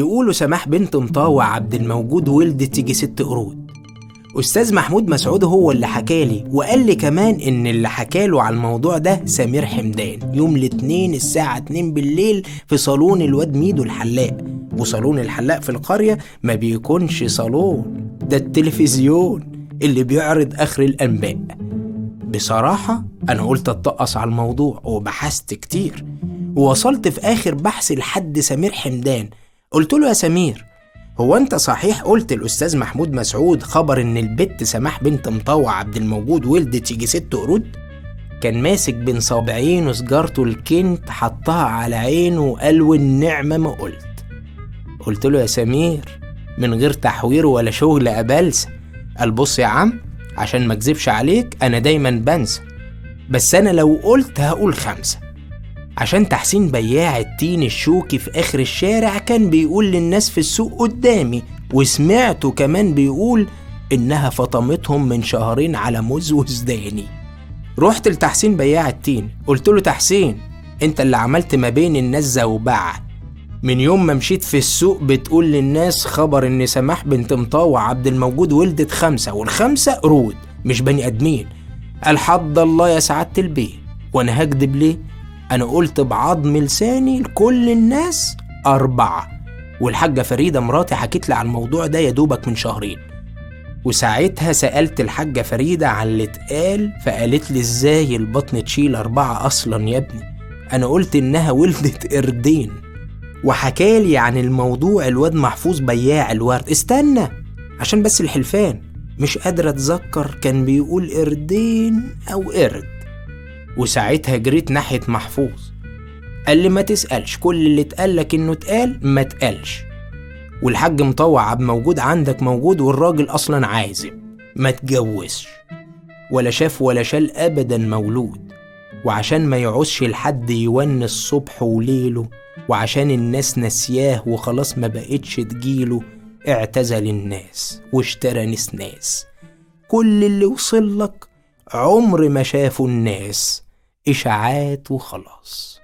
له سماح بنت مطاوع عبد الموجود ولدت تيجي ست قرود. أستاذ محمود مسعود هو اللي حكالي وقال لي كمان إن اللي حكاله على الموضوع ده سمير حمدان. يوم الاثنين الساعة 2 بالليل في صالون الواد ميدو الحلاق. وصالون الحلاق في القرية ما بيكونش صالون ده التلفزيون اللي بيعرض آخر الأنباء. بصراحة أنا قلت أتطقص على الموضوع وبحثت كتير. ووصلت في آخر بحث لحد سمير حمدان قلت له يا سمير هو أنت صحيح قلت الأستاذ محمود مسعود خبر إن البت سماح بنت مطوع عبد الموجود ولدت يجي ست قرود؟ كان ماسك بين صابعين وسجارته الكنت حطها على عينه وقال والنعمة ما قلت. قلت له يا سمير من غير تحوير ولا شغل أبلسة قال بص يا عم عشان ما أكذبش عليك أنا دايما بنسى. بس أنا لو قلت هقول خمسة. عشان تحسين بياع التين الشوكي في آخر الشارع كان بيقول للناس في السوق قدامي وسمعته كمان بيقول إنها فطمتهم من شهرين على موز وزداني. رحت لتحسين بياع التين قلت له تحسين أنت اللي عملت ما بين الناس زوبعة. من يوم ما مشيت في السوق بتقول للناس خبر إن سماح بنت مطاوع عبد الموجود ولدت خمسة والخمسة قرود مش بني أدمين. قال حد الله يا سعادة البيه. وأنا هكدب ليه؟ أنا قلت بعظم لساني لكل الناس أربعة. والحاجة فريدة مراتي حكيت لي على الموضوع ده يا دوبك من شهرين. وساعتها سألت الحاجة فريدة عن اللي اتقال فقالت لي إزاي البطن تشيل أربعة أصلا يا ابني؟ أنا قلت إنها ولدت قردين. وحكالي عن الموضوع الواد محفوظ بياع الورد. استنى عشان بس الحلفان. مش قادر أتذكر كان بيقول قردين أو قرد. وساعتها جريت ناحية محفوظ. قال لي ما تسألش كل اللي اتقالك إنه اتقال ما اتقالش والحاج مطوع عبد موجود عندك موجود والراجل أصلا عازب. ما تجوزش. ولا شاف ولا شال أبدا مولود. وعشان ما يعوزش لحد يونس صبح وليله. وعشان الناس نسياه وخلاص ما بقتش تجيله. اعتزل الناس واشترى نسناس كل اللي وصل لك عمر ما شافوا الناس. إشاعات وخلاص.